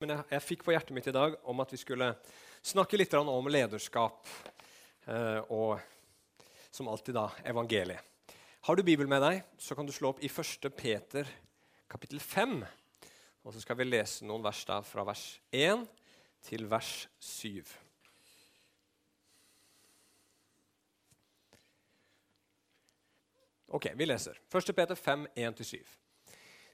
Men jeg, jeg, fikk på hjertet mitt i dag om at vi skulle snakke litt om lederskap. Eh, og som alltid, da, evangeliet. Har du Bibelen med deg, så kan du slå opp i 1. Peter kapittel 5. Og så skal vi lese noen vers da fra vers 1 til vers 7. Ok, vi leser. 1. Peter 5, 1-7.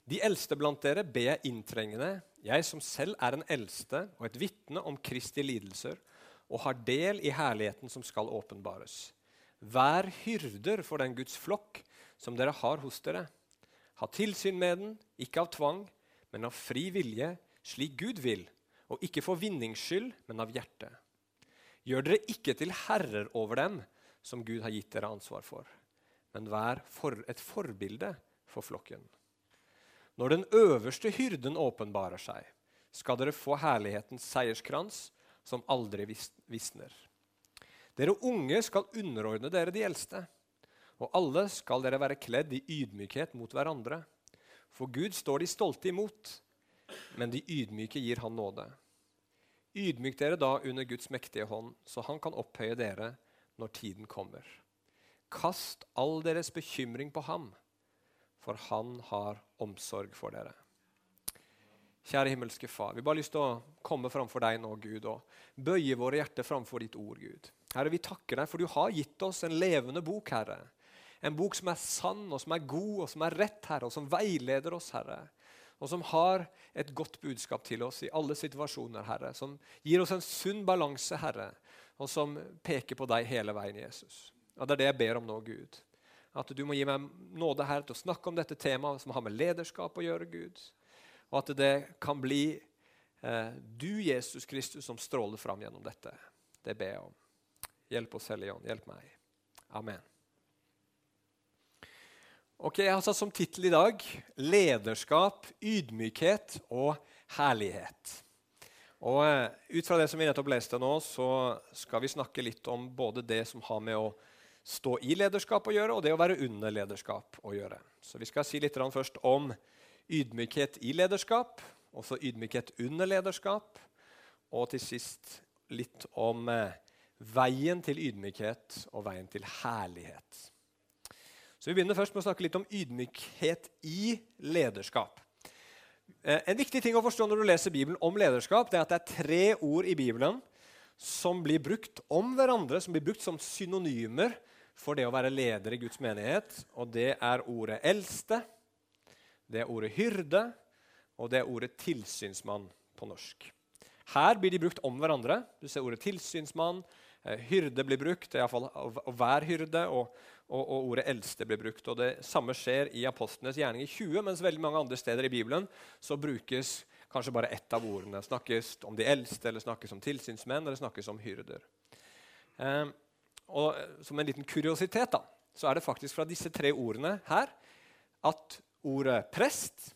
De eldste blant dere ber jeg inntrengende, jeg som selv er en eldste og et vitne om Kristi lidelser, og har del i herligheten som skal åpenbares. Vær hyrder for den Guds flokk som dere har hos dere. Ha tilsyn med den, ikke av tvang, men av fri vilje, slik Gud vil, og ikke for vinnings skyld, men av hjertet. Gjør dere ikke til herrer over dem, som Gud har gitt dere ansvar for, men vær for et forbilde for flokken. Når den øverste hyrden åpenbarer seg, skal dere få herlighetens seierskrans, som aldri visner. Dere unge skal underordne dere de eldste, og alle skal dere være kledd i ydmykhet mot hverandre. For Gud står de stolte imot, men de ydmyke gir Han nåde. Ydmyk dere da under Guds mektige hånd, så Han kan opphøye dere når tiden kommer. Kast all deres bekymring på ham for han har omsorg for dere. Kjære himmelske Far, vi bare lyst til å komme framfor deg nå, Gud, og bøye våre hjerter framfor ditt ord, Gud. Herre, vi takker deg, for du har gitt oss en levende bok, Herre. En bok som er sann, og som er god, og som er rett, Herre, og som veileder oss, Herre. Og som har et godt budskap til oss i alle situasjoner, Herre. Som gir oss en sunn balanse, Herre, og som peker på deg hele veien, Jesus. Og Det er det jeg ber om nå, Gud. At du må gi meg nåde her til å snakke om dette temaet som har med lederskap å gjøre, Gud. Og at det kan bli eh, du, Jesus Kristus, som stråler fram gjennom dette. Det ber jeg om. Hjelp oss, Hellige Ånd. Hjelp meg. Amen. Ok, Jeg har satt som tittel i dag 'Lederskap, ydmykhet og herlighet'. Og eh, Ut fra det som vi nettopp leste nå, så skal vi snakke litt om både det som har med å stå i lederskap å gjøre, og det å være under lederskap å gjøre. Så Vi skal si litt først om ydmykhet i lederskap, også ydmykhet under lederskap, og til sist litt om eh, veien til ydmykhet og veien til herlighet. Så Vi begynner først med å snakke litt om ydmykhet i lederskap. Eh, en viktig ting å forstå når du leser Bibelen om lederskap, det er at det er tre ord i Bibelen som blir brukt om hverandre, som blir brukt som synonymer for det å være leder i Guds menighet. Og det er ordet eldste, det er ordet hyrde, og det er ordet tilsynsmann på norsk. Her blir de brukt om hverandre. Du ser ordet tilsynsmann. Eh, hyrde blir brukt, iallfall hver hyrde, og, og, og, ordet eldste blir brukt. Og Det samme skjer i apostlenes gjerning i 20, mens veldig mange andre steder i Bibelen så brukes kanskje bare ett av ordene. Snakkes om de eldste, eller snakkes om tilsynsmenn, eller snakkes om hyrder. Eh, og eh, Som en liten kuriositet da, så er det faktisk fra disse tre ordene her at ordet prest,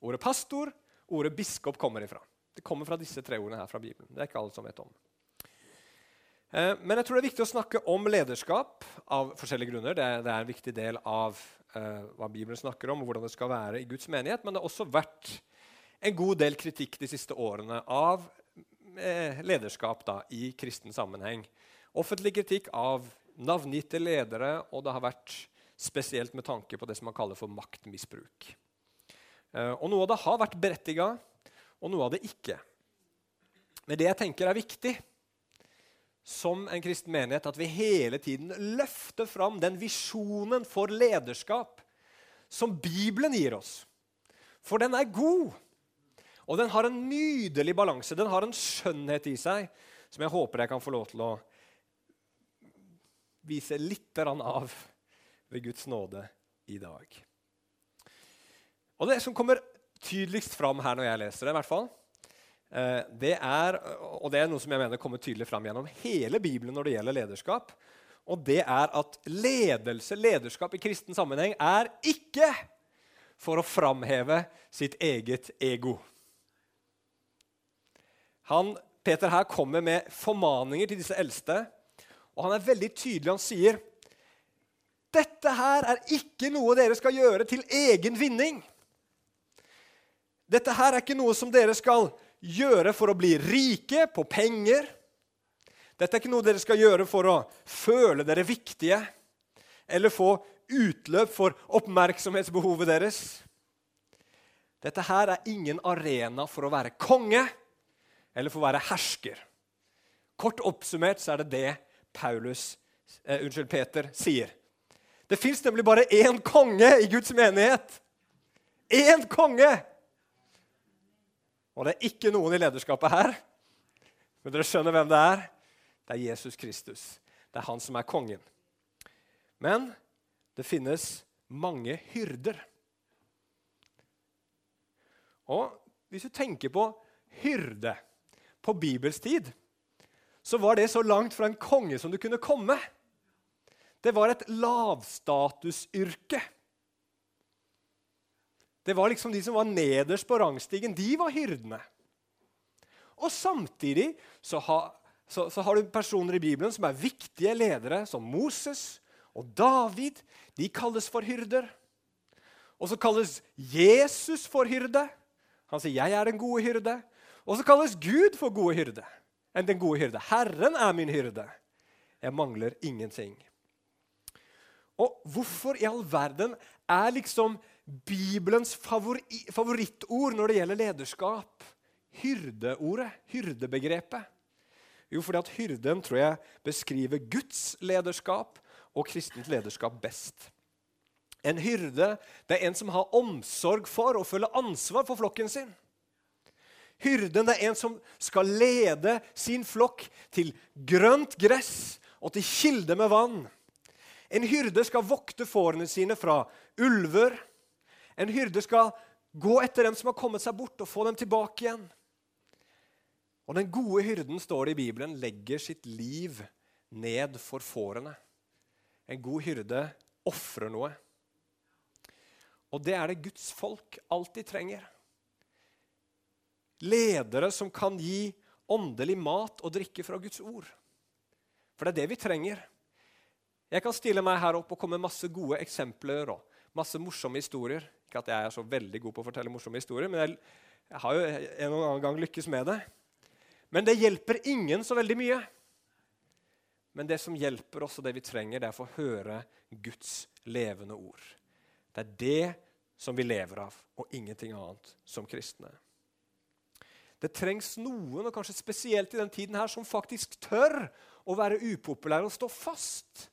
ordet pastor, ordet biskop kommer ifra. Det kommer fra disse tre ordene her fra Bibelen. Det er ikke alle som vet om. Eh, men jeg tror det er viktig å snakke om lederskap av forskjellige grunner. Det det er en viktig del av uh, hva Bibelen snakker om, og hvordan det skal være i Guds menighet. Men det har også vært en god del kritikk de siste årene av uh, lederskap da, i kristen sammenheng offentlig kritikk av navngitte ledere, og det har vært spesielt med tanke på det som man kaller for maktmisbruk. Eh, og Noe av det har vært berettiga, og noe av det ikke. Men det jeg tenker er viktig som en kristen menighet, at vi hele tiden løfter fram den visjonen for lederskap som Bibelen gir oss. For den er god, og den har en nydelig balanse. Den har en skjønnhet i seg som jeg håper jeg kan få lov til å vise litt av ved Guds nåde i dag. Og Det som kommer tydeligst fram her når jeg leser det, i hvert fall, eh, det er, og det er noe som jeg mener kommer tydelig fram gjennom hele Bibelen når det gjelder lederskap, og det er at ledelse, lederskap i kristen sammenheng, er ikke for å framheve sitt eget ego. Han, Peter her kommer med formaninger til disse eldste og han er veldig tydelig. Han sier dette her er ikke noe dere skal gjøre til egen vinning. Dette her er ikke noe som dere skal gjøre for å bli rike på penger. Dette er ikke noe dere skal gjøre for å føle dere viktige eller få utløp for oppmerksomhetsbehovet deres. Dette her er ingen arena for å være konge eller for å være hersker. Kort oppsummert så er det det Paulus, eh, unnskyld, Peter sier. Det fins nemlig bare én konge i Guds menighet. Én konge! Og det er ikke noen i lederskapet her. Men dere skjønner hvem det er. Det er Jesus Kristus. Det er han som er kongen. Men det finnes mange hyrder. Og hvis du tenker på hyrde på Bibels tid, så var det så langt fra en konge som du kunne komme. Det var et lavstatusyrke. Det var liksom de som var nederst på rangstigen. De var hyrdene. Og samtidig så har, så, så har du personer i Bibelen som er viktige ledere, som Moses og David. De kalles for hyrder. Og så kalles Jesus for hyrde. Han sier 'Jeg er den gode hyrde'. Og så kalles Gud for gode hyrde. Enn den gode hyrde. Herren er min hyrde. Jeg mangler ingenting. Og hvorfor i all verden er liksom Bibelens favorittord når det gjelder lederskap, hyrdeordet, hyrdebegrepet? Jo, fordi at hyrden tror jeg beskriver Guds lederskap og kristent lederskap best. En hyrde det er en som har omsorg for og føler ansvar for flokken sin. Hyrden er en som skal lede sin flokk til grønt gress og til kilde med vann. En hyrde skal vokte fårene sine fra ulver. En hyrde skal gå etter dem som har kommet seg bort, og få dem tilbake igjen. Og den gode hyrden, står det i Bibelen, legger sitt liv ned for fårene. En god hyrde ofrer noe. Og det er det Guds folk alltid trenger. Ledere som kan gi åndelig mat og drikke fra Guds ord. For det er det vi trenger. Jeg kan stille meg her opp og komme med masse gode eksempler og masse morsomme historier. Ikke at jeg er så veldig god på å fortelle morsomme historier, men jeg, jeg har jo en og annen gang lykkes med det. Men det hjelper ingen så veldig mye. Men det som hjelper oss, og det vi trenger, det er å få høre Guds levende ord. Det er det som vi lever av, og ingenting annet som kristne. Det trengs noen, og kanskje spesielt i den tiden her, som faktisk tør å være upopulære og stå fast.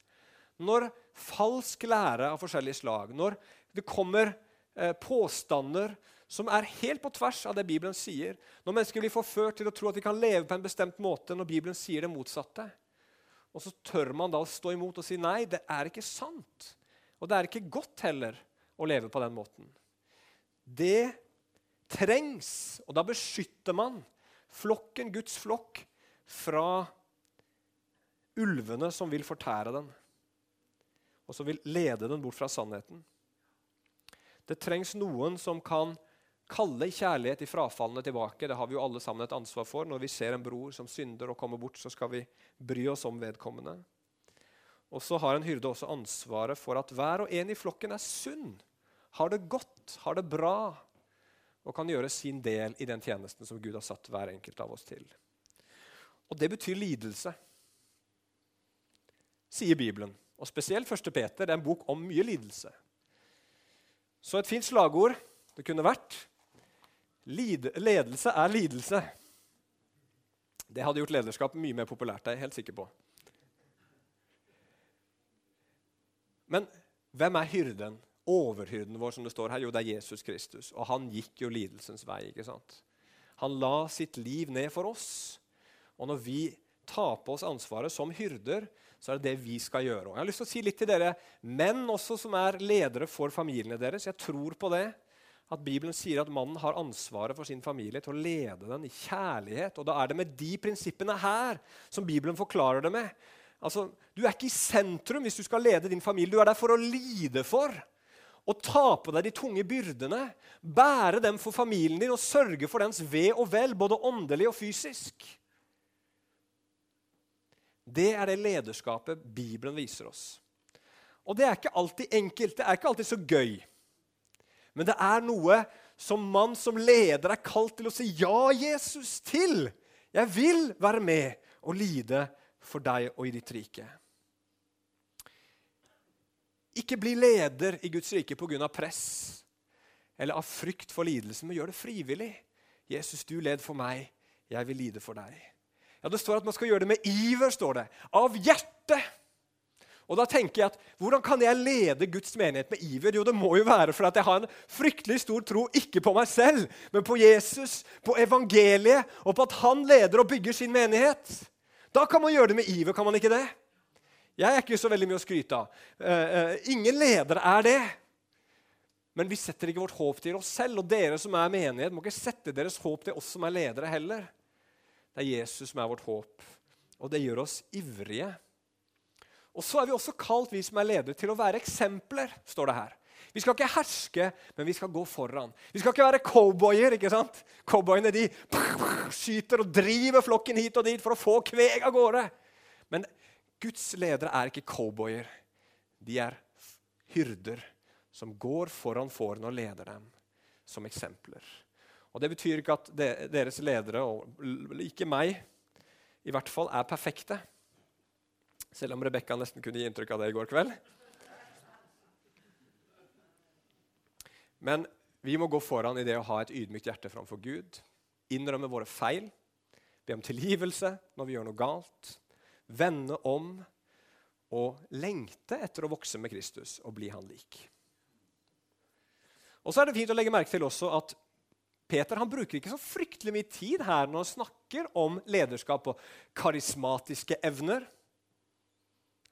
Når falsk lære av forskjellige slag, når det kommer eh, påstander som er helt på tvers av det Bibelen sier, når mennesker blir forført til å tro at de kan leve på en bestemt måte når Bibelen sier det motsatte, og så tør man da å stå imot og si nei, det er ikke sant. Og det er ikke godt heller å leve på den måten. Det trengs, og da beskytter man flokken, Guds flokk, fra ulvene som vil fortære den, og som vil lede den bort fra sannheten. Det trengs noen som kan kalle kjærlighet i frafallene tilbake. Det har vi jo alle sammen et ansvar for. Når vi ser en bror som synder og kommer bort, så skal vi bry oss om vedkommende. Og så har en hyrde også ansvaret for at hver og en i flokken er sunn, har det godt, har det bra og kan gjøre sin del i den tjenesten som Gud har satt hver enkelt av oss til. Og det betyr lidelse, sier Bibelen. Og spesielt 1. Peter. Det er en bok om mye lidelse. Så et fint slagord det kunne vært ledelse er lidelse. Det hadde gjort lederskap mye mer populært. Det er jeg helt sikker på. Men hvem er hyrden? Overhyrden vår, som det står her? Jo, det er Jesus Kristus. Og han gikk jo lidelsens vei. ikke sant? Han la sitt liv ned for oss. Og når vi tar på oss ansvaret som hyrder, så er det det vi skal gjøre. Og jeg har lyst til å si litt til dere menn også som er ledere for familiene deres. Jeg tror på det at Bibelen sier at mannen har ansvaret for sin familie til å lede den i kjærlighet. Og da er det med de prinsippene her som Bibelen forklarer det med. Altså, Du er ikke i sentrum hvis du skal lede din familie. Du er der for å lide for. Og ta på deg de tunge byrdene. Bære dem for familien din og sørge for dens ve og vel, både åndelig og fysisk. Det er det lederskapet Bibelen viser oss. Og det er ikke alltid enkelt. Det er ikke alltid så gøy. Men det er noe som mann, som leder, er kalt til å si ja, Jesus, til. Jeg vil være med og lide for deg og i ditt rike. Ikke bli leder i Guds rike pga. press eller av frykt for lidelse, men gjør det frivillig. Jesus, du led for meg. Jeg vil lide for deg. Ja, Det står at man skal gjøre det med iver. står det. Av hjertet. Og da tenker jeg at, Hvordan kan jeg lede Guds menighet med iver? Jo, Det må jo være for at jeg har en fryktelig stor tro ikke på meg selv, men på Jesus, på evangeliet, og på at han leder og bygger sin menighet. Da kan man gjøre det med iver, kan man ikke det? Jeg er ikke så veldig mye å skryte av. Uh, uh, ingen ledere er det. Men vi setter ikke vårt håp til oss selv. Og dere som er menighet, må ikke sette deres håp til oss som er ledere heller. Det er Jesus som er vårt håp, og det gjør oss ivrige. Og så er vi også kalt, vi som er ledere, til å være eksempler, står det her. Vi skal ikke herske, men vi skal gå foran. Vi skal ikke være cowboyer. ikke sant? Cowboyene de skyter og driver flokken hit og dit for å få kveg av gårde. Men Guds ledere er ikke cowboyer. De er hyrder som går foran fårene og leder dem som eksempler. Og Det betyr ikke at deres ledere, og ikke meg, i hvert fall er perfekte. Selv om Rebekka nesten kunne gi inntrykk av det i går kveld. Men vi må gå foran i det å ha et ydmykt hjerte framfor Gud. Innrømme våre feil. Be om tilgivelse når vi gjør noe galt. Vende om og lengte etter å vokse med Kristus og bli han lik. Og så er det fint å legge merke til også at Peter han bruker ikke så fryktelig mye tid her når han snakker om lederskap og karismatiske evner.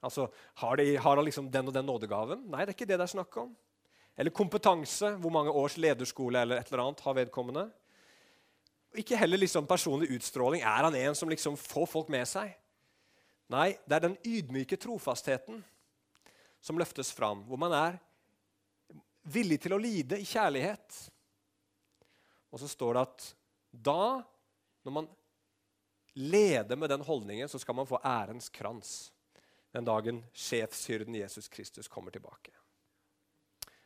Altså, Har, de, har han liksom den og den nådegaven? Nei, det er ikke det det er snakk om. Eller kompetanse. Hvor mange års lederskole eller et eller annet har vedkommende? Ikke heller liksom personlig utstråling. Er han en som liksom får folk med seg? Nei, det er den ydmyke trofastheten som løftes fram, hvor man er villig til å lide i kjærlighet. Og så står det at da, når man leder med den holdningen, så skal man få ærens krans den dagen sjefshyrden Jesus Kristus kommer tilbake.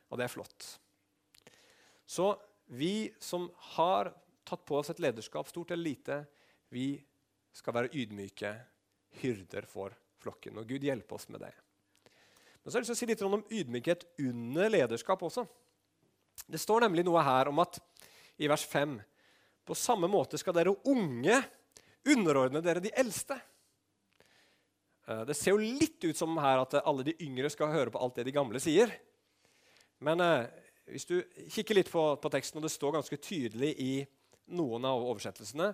Og det er flott. Så vi som har tatt på oss et lederskap, stort eller lite, vi skal være ydmyke hyrder for flokken. Og Gud hjelpe oss med det. Men så har jeg lyst til å si litt om ydmykhet under lederskap også. Det står nemlig noe her om at i vers 5 på samme måte skal dere unge underordne dere de eldste. Eh, det ser jo litt ut som her at alle de yngre skal høre på alt det de gamle sier. Men eh, hvis du kikker litt på, på, teksten, og det står ganske tydelig i noen av oversettelsene,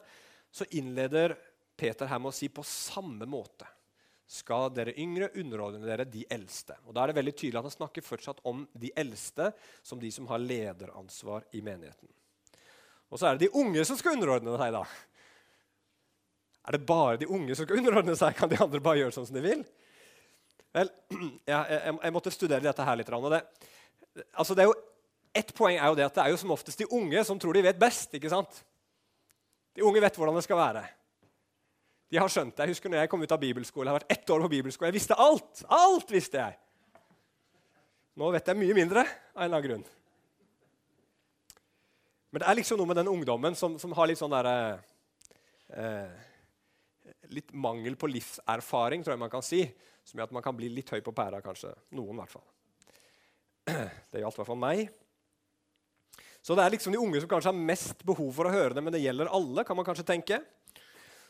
så innleder Peter her med å si 'på samme måte' skal dere yngre underordne dere de eldste. Og Da er det veldig tydelig at han snakker fortsatt om de eldste som de som har lederansvar i menigheten. Og så er det de unge som skal underordne seg. da. Er det bare de unge som skal underordne seg? Kan de andre bare gjøre sånn som de vil? Vel, jeg, jeg, jeg måtte studere dette her litt. Og det, altså det er jo, ett poeng er jo det at det er jo som oftest de unge som tror de vet best. ikke sant? De unge vet hvordan det skal være. De har skjønt det. Jeg husker når jeg kom ut av bibelskole. Jeg har vært ett år på bibelskole. Jeg visste alt! Alt visste jeg! Nå vet jeg mye mindre av en eller annen grunn. Men det er liksom noe med den ungdommen som, som har litt sånn derre eh, Litt mangel på livserfaring, tror jeg man kan si, som gjør at man kan bli litt høy på pæra, kanskje. Noen, i hvert fall. Det gjaldt i hvert fall meg. Så det er liksom de unge som kanskje har mest behov for å høre det, men det gjelder alle, kan man kanskje tenke.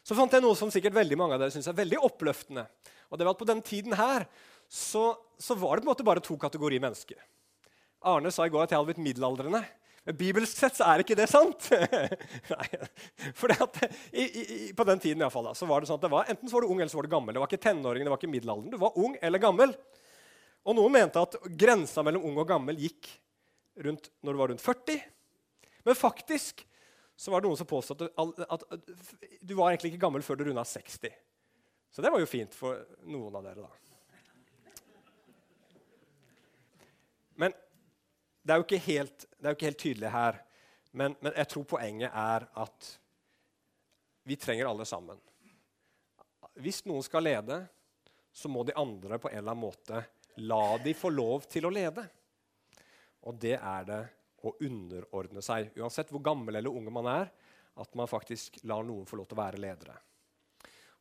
Så fant jeg noe som sikkert veldig mange av dere syns er veldig oppløftende. Og det var at På den tiden her så, så var det på en måte bare to kategorier mennesker. Arne sa i går at jeg hadde blitt middelaldrende. Men bibelsk sett så er ikke det sant. Nei, for På den tiden i fall, da, så var det sånn at det var, enten så var du ung eller så var du gammel. Det var ikke tenåringen, det var ikke middelalderen. Du var ung eller gammel. Og noen mente at grensa mellom ung og gammel gikk rundt når du var rundt 40. Men faktisk så var det noen som påstod at, at, du var egentlig ikke gammel før du runda 60. Så det var jo fint for noen av dere, da. Men det er jo ikke helt, jo ikke helt tydelig her. Men, men, jeg tror poenget er at vi trenger alle sammen. Hvis noen skal lede, så må de andre på en eller annen måte la de få lov til å lede. Og det er det å underordne seg, uansett hvor gammel eller unge man er, at man faktisk lar noen få lov til å være ledere.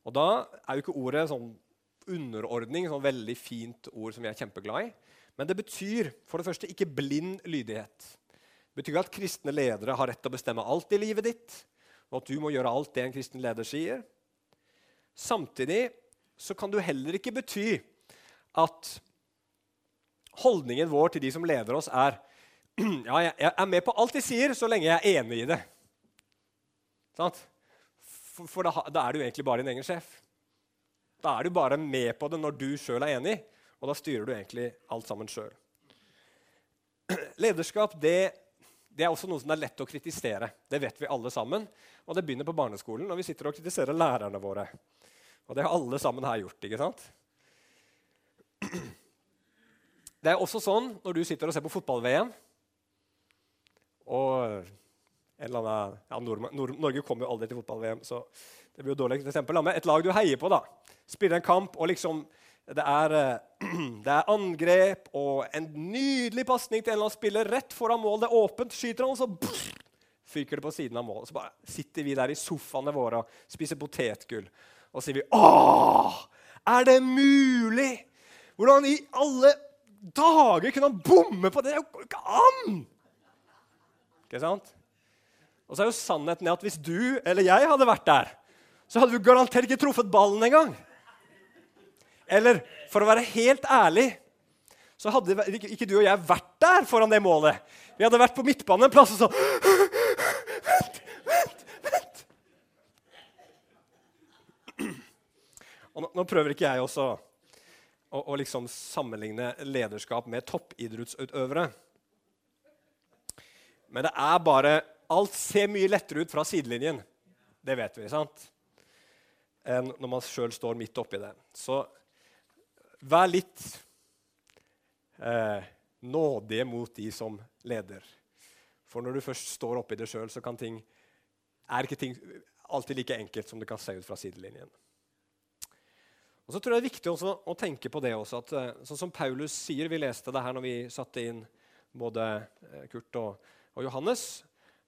Og Da er jo ikke ordet sånn underordning sånn veldig fint ord som vi er kjempeglad i. Men det betyr for det første ikke blind lydighet. Det betyr at kristne ledere har rett til å bestemme alt i livet ditt, og at du må gjøre alt det en kristen leder sier. Samtidig så kan du heller ikke bety at holdningen vår til de som leder oss, er ja, jeg er med på alt de sier, så lenge jeg er enig i det. Sant? For, da, er du egentlig bare din egen sjef. Da er du bare med på det når du sjøl er enig, og da styrer du egentlig alt sammen sjøl. Lederskap det, det, er også noe som er lett å kritisere. Det vet vi alle sammen. Og det begynner på barneskolen når vi sitter og kritiserer lærerne våre. Og det har alle sammen her gjort. ikke sant? Det er også sånn når du sitter og ser på fotball-VM og eller annen, ja, Nord Nord Norge kommer jo aldri til fotball-VM, så det blir jo dårlig eksempel. Men et lag du heier på, da, spiller en kamp, og liksom det er, eh, det er, angrep og en nydelig pasning til en eller annen spiller rett foran mål. Det er åpent, skyter han, og så brrr, fyker det på siden av målet. Så bare sitter vi der i sofaene våre og spiser potetgull. Og sier vi Åh! Er det mulig? Hvordan i alle dager kunne han bomme på det? Det går ikke an! Ikke sant? Og så er jo sannheten at hvis du eller jeg hadde vært der, så hadde vi garantert ikke truffet ballen engang. Eller for å være helt ærlig så hadde ikke du og jeg vært der foran det målet. Vi hadde vært på midtbanen en plass og så Vent, vent, vent! Og nå, nå prøver ikke jeg også å, å liksom sammenligne lederskap med toppidrettsutøvere. Men det er bare Alt ser mye lettere ut fra sidelinjen. Det vet vi, sant? Enn når man sjøl står midt oppi det. Så vær litt eh, nådige mot de som leder. For når du først står oppi det sjøl, så kan ting, er ikke ting alltid like enkelt som det kan se ut fra sidelinjen. Og så tror jeg Det er viktig å tenke på det også, at eh, sånn som Paulus sier Vi leste det her når vi satte inn både eh, Kurt og, og Johannes.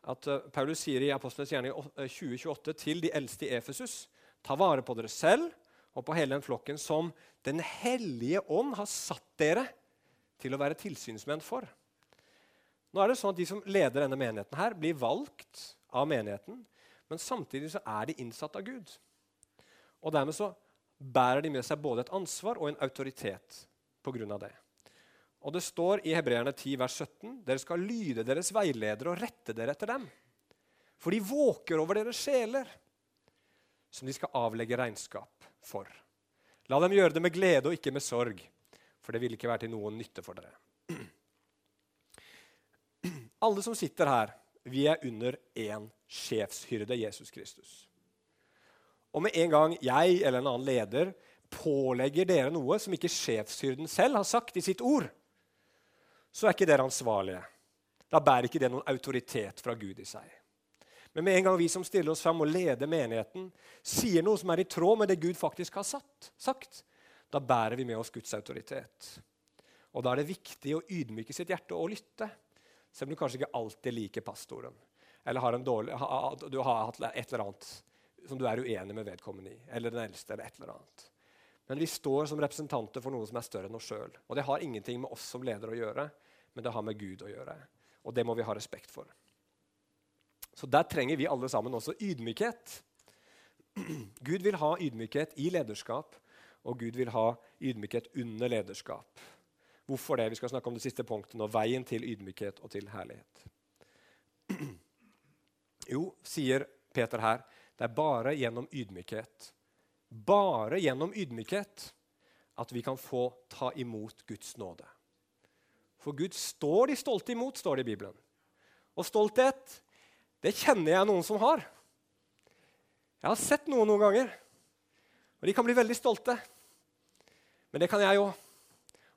At uh, Paulus sier i Apostlenes gjerning 2028 til de eldste i Efesus Ta vare på dere selv og på hele den flokken som Den hellige ånd har satt dere til å være tilsynsmenn for. Nå er det sånn at De som leder denne menigheten, her blir valgt av menigheten, men samtidig så er de innsatt av Gud. Og Dermed så bærer de med seg både et ansvar og en autoritet på grunn av det. Og det står i Hebreerne 10, vers 17.: Dere skal lyde deres veiledere og rette dere etter dem. For de våker over deres sjeler, som de skal avlegge regnskap for. La dem gjøre det med glede og ikke med sorg, for det vil ikke være til noen nytte for dere. Alle som sitter her, vi er under én sjefshyrde, Jesus Kristus. Og med en gang jeg eller en annen leder pålegger dere noe som ikke sjefshyrden selv har sagt i sitt ord, så er ikke dere ansvarlige. Da bærer ikke det noen autoritet fra Gud i seg. Men med en gang vi som stiller oss fram og leder menigheten, sier noe som er i tråd med det Gud faktisk har satt, sagt, da bærer vi med oss Guds autoritet. Og Da er det viktig å ydmyke sitt hjerte og lytte, selv om du kanskje ikke alltid liker pastoren. Eller har dårlig, du har hatt et eller annet som du er uenig med vedkommende i, eller den eldste, eller et eller annet. Men vi står som representanter for noe som er større enn oss sjøl. Og det har ingenting med oss som ledere å gjøre, men det har med Gud å gjøre. Og det må vi ha respekt for. Så der trenger vi alle sammen også ydmykhet. Gud vil ha ydmykhet i lederskap, og Gud vil ha ydmykhet under lederskap. Hvorfor det? Vi skal snakke om det siste punktet nå. Veien til ydmykhet og til herlighet. Jo, sier Peter her, det er bare gjennom ydmykhet, bare gjennom ydmykhet, at vi kan få ta imot Guds nåde. For Gud står de stolte imot, står det i Bibelen. Og stolthet, det kjenner jeg noen som har. Jeg har sett noen noen ganger, og de kan bli veldig stolte. Men det kan jeg òg.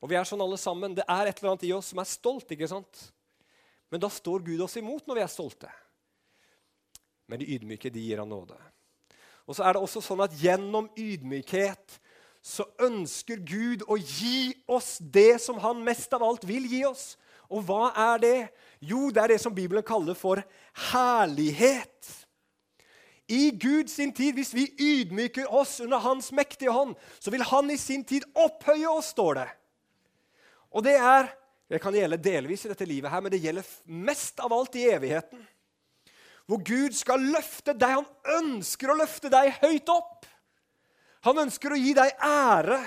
Og vi er sånn alle sammen. Det er et eller annet i oss som er stolt. ikke sant? Men da står Gud oss imot når vi er stolte. Men de ydmyke de gir han nåde. Og så er det også sånn at Gjennom ydmykhet så ønsker Gud å gi oss det som han mest av alt vil gi oss. Og hva er det? Jo, det er det som Bibelen kaller for herlighet. I Guds tid, hvis vi ydmyker oss under Hans mektige hånd, så vil Han i sin tid opphøye oss, står det. Og det er Det kan gjelde delvis i dette livet, her, men det gjelder mest av alt i evigheten. Hvor Gud skal løfte deg. Han ønsker å løfte deg høyt opp. Han ønsker å gi deg ære.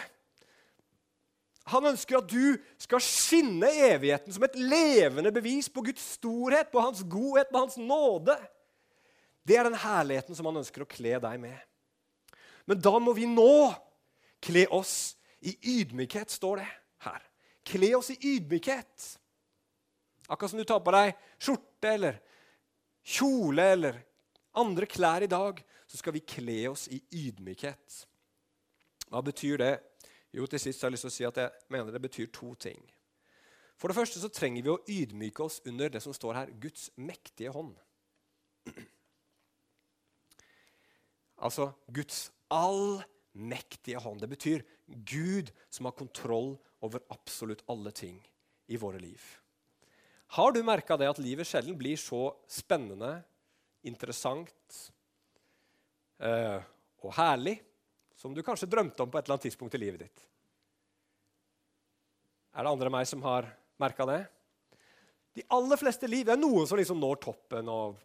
Han ønsker at du skal skinne evigheten som et levende bevis på Guds storhet, på hans godhet, på hans nåde. Det er den herligheten som han ønsker å kle deg med. Men da må vi nå kle oss i ydmykhet, står det her. Kle oss i ydmykhet. Akkurat som du tar på deg skjorte eller kjole eller andre klær i dag, så skal vi kle oss i ydmykhet. Hva betyr det? Jo, til sist har jeg lyst til å si at jeg mener det betyr to ting. For det første så trenger vi å ydmyke oss under det som står her Guds mektige hånd. Altså Guds allmektige hånd. Det betyr Gud som har kontroll over absolutt alle ting i våre liv. Har du merka det at livet sjelden blir så spennende, interessant eh, og herlig som du kanskje drømte om på et eller annet tidspunkt i livet ditt? Er det andre enn meg som har merka det? De aller fleste liv Det er noen som liksom når toppen og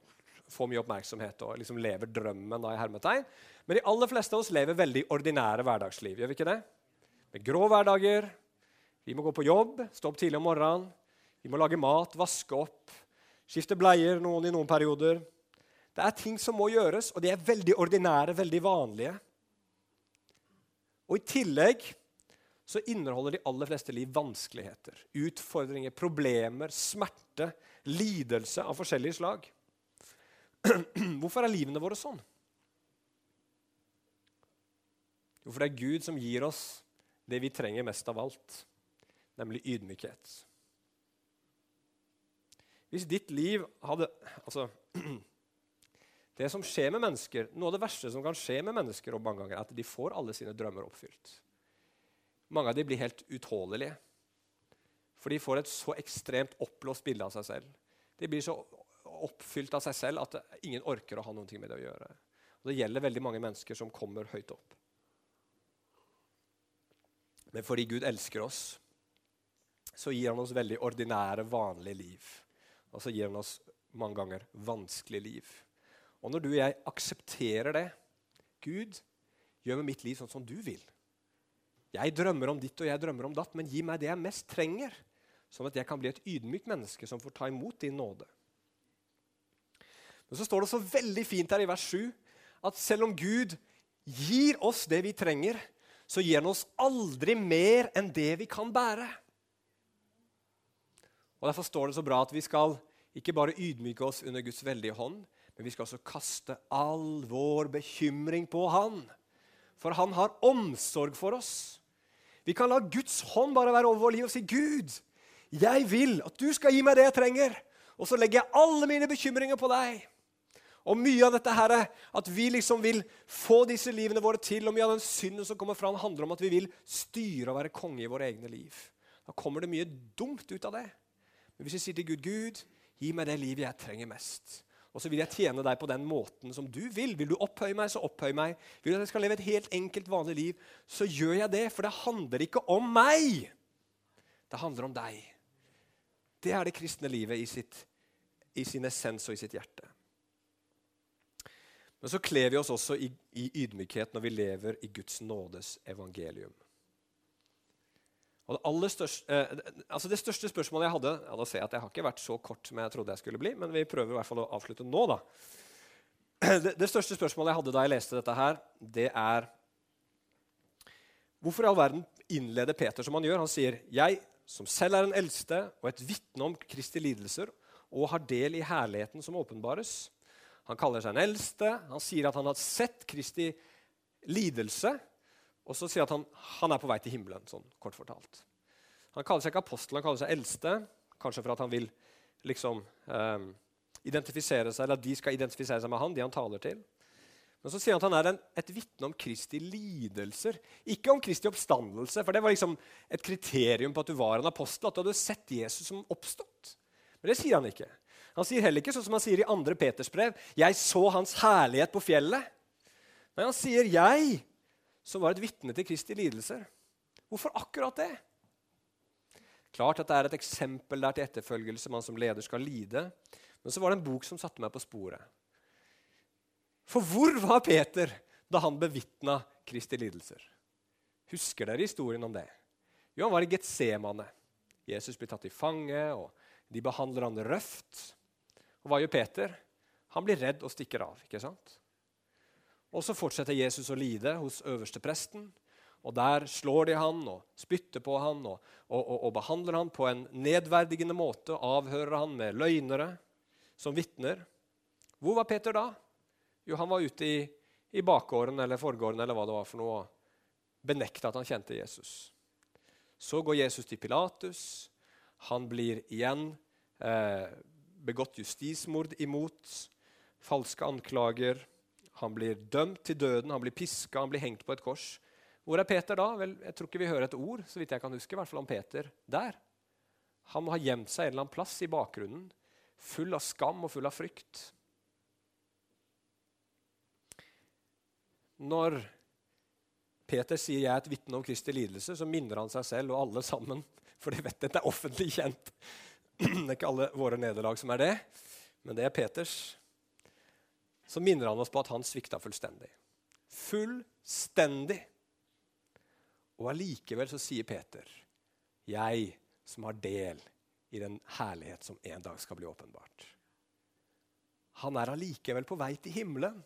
får mye oppmerksomhet og liksom lever drømmen. da i hermetegn. Men de aller fleste av oss lever veldig ordinære hverdagsliv. gjør vi ikke det? Med grå hverdager. Vi må gå på jobb, stå opp tidlig om morgenen. Vi må lage mat, vaske opp, skifte bleier noen i noen perioder. Det er ting som må gjøres, og de er veldig ordinære, veldig vanlige. Og I tillegg så inneholder de aller fleste liv vanskeligheter, utfordringer, problemer, smerte, lidelse av forskjellige slag. Hvorfor er livene våre sånn? Jo, for det er Gud som gir oss det vi trenger mest av alt, nemlig ydmykhet. Hvis ditt liv hadde Altså Det som skjer med mennesker, Noe av det verste som kan skje med mennesker, og mange ganger, er at de får alle sine drømmer oppfylt. Mange av dem blir helt utålelige. For de får et så ekstremt oppblåst bilde av seg selv. De blir så oppfylt av seg selv at ingen orker å ha noe med det å gjøre. Og Det gjelder veldig mange mennesker som kommer høyt opp. Men fordi Gud elsker oss, så gir han oss veldig ordinære, vanlige liv. Og så gir han oss mange ganger vanskelige liv. Og når du og jeg aksepterer det Gud, gjør med mitt liv sånn som du vil. Jeg drømmer om ditt og jeg drømmer om datt, men gi meg det jeg mest trenger, sånn at jeg kan bli et ydmykt menneske som får ta imot din nåde. Men så står det så veldig fint her i vers 7 at selv om Gud gir oss det vi trenger, så gir han oss aldri mer enn det vi kan bære. Og Derfor står det så bra at vi skal ikke bare ydmyke oss under Guds veldige hånd, men vi skal også kaste all vår bekymring på Han. For Han har omsorg for oss. Vi kan la Guds hånd bare være over vår liv og si, 'Gud, jeg vil at du skal gi meg det jeg trenger.' Og så legger jeg alle mine bekymringer på deg. Og mye av dette her, at vi liksom vil få disse livene våre til, og mye av den synden som kommer fram, handler om at vi vil styre og være konge i våre egne liv. Da kommer det mye dumt ut av det. Men hvis jeg sier til Gud, Gud, gi meg det livet jeg trenger mest. Og så vil jeg tjene deg på den måten som du vil. Vil du opphøye meg, så opphøy meg. Vil du at jeg skal leve et helt enkelt, vanlig liv, så gjør jeg det. For det handler ikke om meg. Det handler om deg. Det er det kristne livet i, sitt, i sin essens og i sitt hjerte. Men så kler vi oss også i, i ydmykhet når vi lever i Guds nådes evangelium. Og det, største, eh, altså det største spørsmålet jeg hadde ja, da ser jeg at jeg har ikke vært så kort som jeg trodde jeg skulle bli, men vi prøver i hvert fall å avslutte nå. da. Det, det største spørsmålet jeg hadde da jeg leste dette, her, det er Hvorfor i all verden innleder Peter som han gjør? Han sier, 'Jeg, som selv er en eldste og et vitne om Kristi lidelser' 'og har del i herligheten som åpenbares' Han kaller seg en eldste. Han sier at han har sett Kristi lidelse. Og så sier han at han, han er på vei til himmelen, sånn kort fortalt. Han kaller seg ikke apostel, han kaller seg eldste. Kanskje for at han vil liksom um, identifisere seg, eller at de skal identifisere seg med han, de han taler til. Men Men så sier han at han er en, et vitne om Kristi lidelser. Ikke om Kristi oppstandelse, for det var liksom et kriterium på at du var en apostel. At du hadde sett Jesus som oppstått. Men det sier han ikke. Han sier heller ikke sånn som han sier i 2. Peters brev. 'Jeg så hans herlighet på fjellet'. Men han sier 'jeg', som var et vitne til Kristi lidelser. Hvorfor akkurat det? Klart at det er et eksempel der til etterfølgelse man som leder skal lide. Men så var det en bok som satte meg på sporet. For hvor var Peter da han bevitna Kristi lidelser? Husker dere historien om det? Jo, han var i Getsemane. Jesus blir tatt i fange, og de behandler han røft. Og hva gjør Peter? Han blir redd og stikker av. ikke sant? Og så fortsetter Jesus å lide hos øverstepresten. Og Der slår de han og spytter på han og, og, og, og behandler han på en nedverdigende måte. Avhører han med løgnere som vitner. Hvor var Peter da? Jo, han var ute i, i bakgården eller forgården eller hva det var for noe, og benekta at han kjente Jesus. Så går Jesus til Pilatus. Han blir igjen eh, begått justismord imot. Falske anklager. Han blir dømt til døden, han blir piska, han blir hengt på et kors. Hvor er Peter da? Vel, jeg tror ikke vi hører et ord så vidt jeg kan huske, i hvert fall om Peter der. Han må ha gjemt seg en eller annen plass i bakgrunnen, full av skam og full av frykt. Når Peter sier 'jeg er et vitne om Kristi lidelse', så minner han seg selv og alle sammen. For de vet dette er offentlig kjent. Det er ikke alle våre nederlag som er det, men det er Peters. Så minner han oss på at han svikta fullstendig. Fullstendig. Og allikevel så sier Peter, 'Jeg som har del i den herlighet som en dag skal bli åpenbart'. Han er allikevel på vei til himmelen.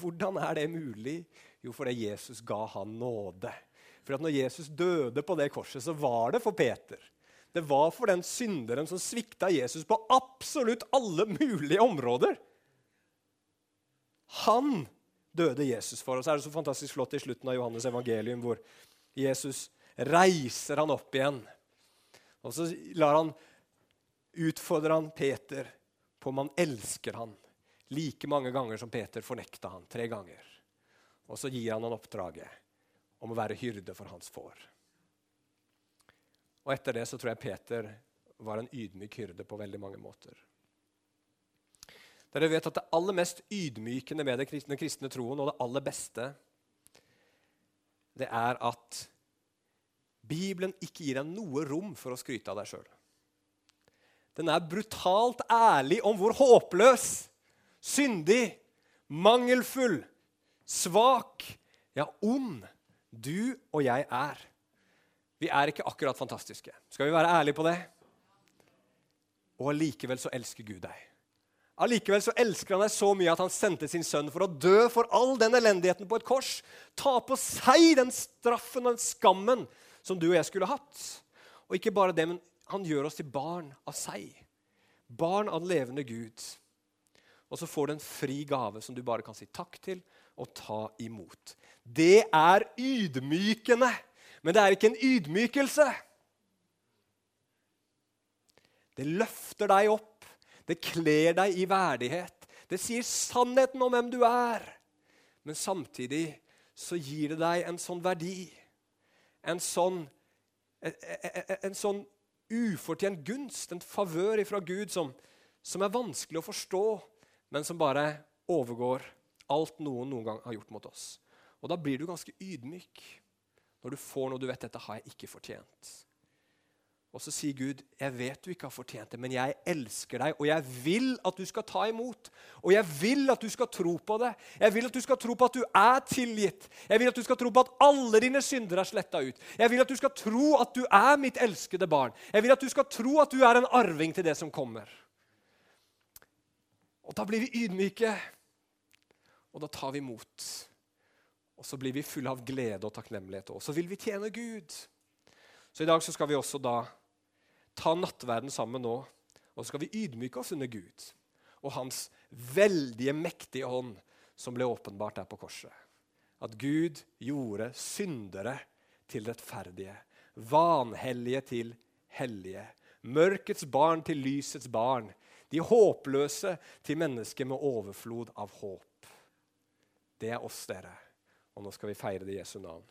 Hvordan er det mulig? Jo, fordi Jesus ga han nåde. For at når Jesus døde på det korset, så var det for Peter. Det var for den synderen som svikta Jesus på absolutt alle mulige områder. Han døde Jesus for. Og så er det så fantastisk flott i slutten av Johannes evangelium, hvor Jesus reiser han opp igjen. Og så han, utfordrer han Peter på om han elsker han like mange ganger som Peter fornekta han. Tre ganger. Og så gir han han oppdraget om å være hyrde for hans får. Og etter det så tror jeg Peter var en ydmyk hyrde på veldig mange måter. Dere vet at Det aller mest ydmykende med den kristne troen, og det aller beste, det er at Bibelen ikke gir deg noe rom for å skryte av deg sjøl. Den er brutalt ærlig om hvor håpløs syndig, mangelfull, svak, ja, ond du og jeg er. Vi er ikke akkurat fantastiske. Skal vi være ærlige på det? Og allikevel så elsker Gud deg. Allikevel så elsker han deg så mye at han sendte sin sønn for å dø for all den elendigheten på et kors. Ta på seg den straffen og den skammen som du og jeg skulle hatt. Og ikke bare det, men han gjør oss til barn av seg. Barn av den levende Gud. Og så får du en fri gave som du bare kan si takk til og ta imot. Det er ydmykende, men det er ikke en ydmykelse. Det løfter deg opp, det kler deg i verdighet. Det sier sannheten om hvem du er. Men samtidig så gir det deg en sånn verdi, en sånn, en, en, en sånn ufortjent gunst, en favør ifra Gud, som, som er vanskelig å forstå men som bare overgår alt noen noen gang har gjort mot oss. Og Da blir du ganske ydmyk når du får noe du vet dette har jeg ikke fortjent. Og så sier Gud, 'Jeg vet du ikke har fortjent det, men jeg elsker deg, og jeg vil at du skal ta imot.' 'Og jeg vil at du skal tro på det. Jeg vil at du skal tro på at du er tilgitt.' 'Jeg vil at du skal tro på at alle dine synder er sletta ut.' 'Jeg vil at du skal tro at du er mitt elskede barn.' 'Jeg vil at du skal tro at du er en arving til det som kommer.' Og da blir vi ydmyke, og da tar vi imot. Og så blir vi fulle av glede og takknemlighet, og så vil vi tjene Gud. Så i dag så skal vi også da ta nattverden sammen nå, og så skal vi ydmyke oss under Gud og hans veldige, mektige hånd som ble åpenbart der på korset. At Gud gjorde syndere til rettferdige, vanhellige til hellige, mørkets barn til lysets barn, de håpløse til mennesker med overflod av håp. Det er oss, dere. Og nå skal vi feire det i Jesu navn.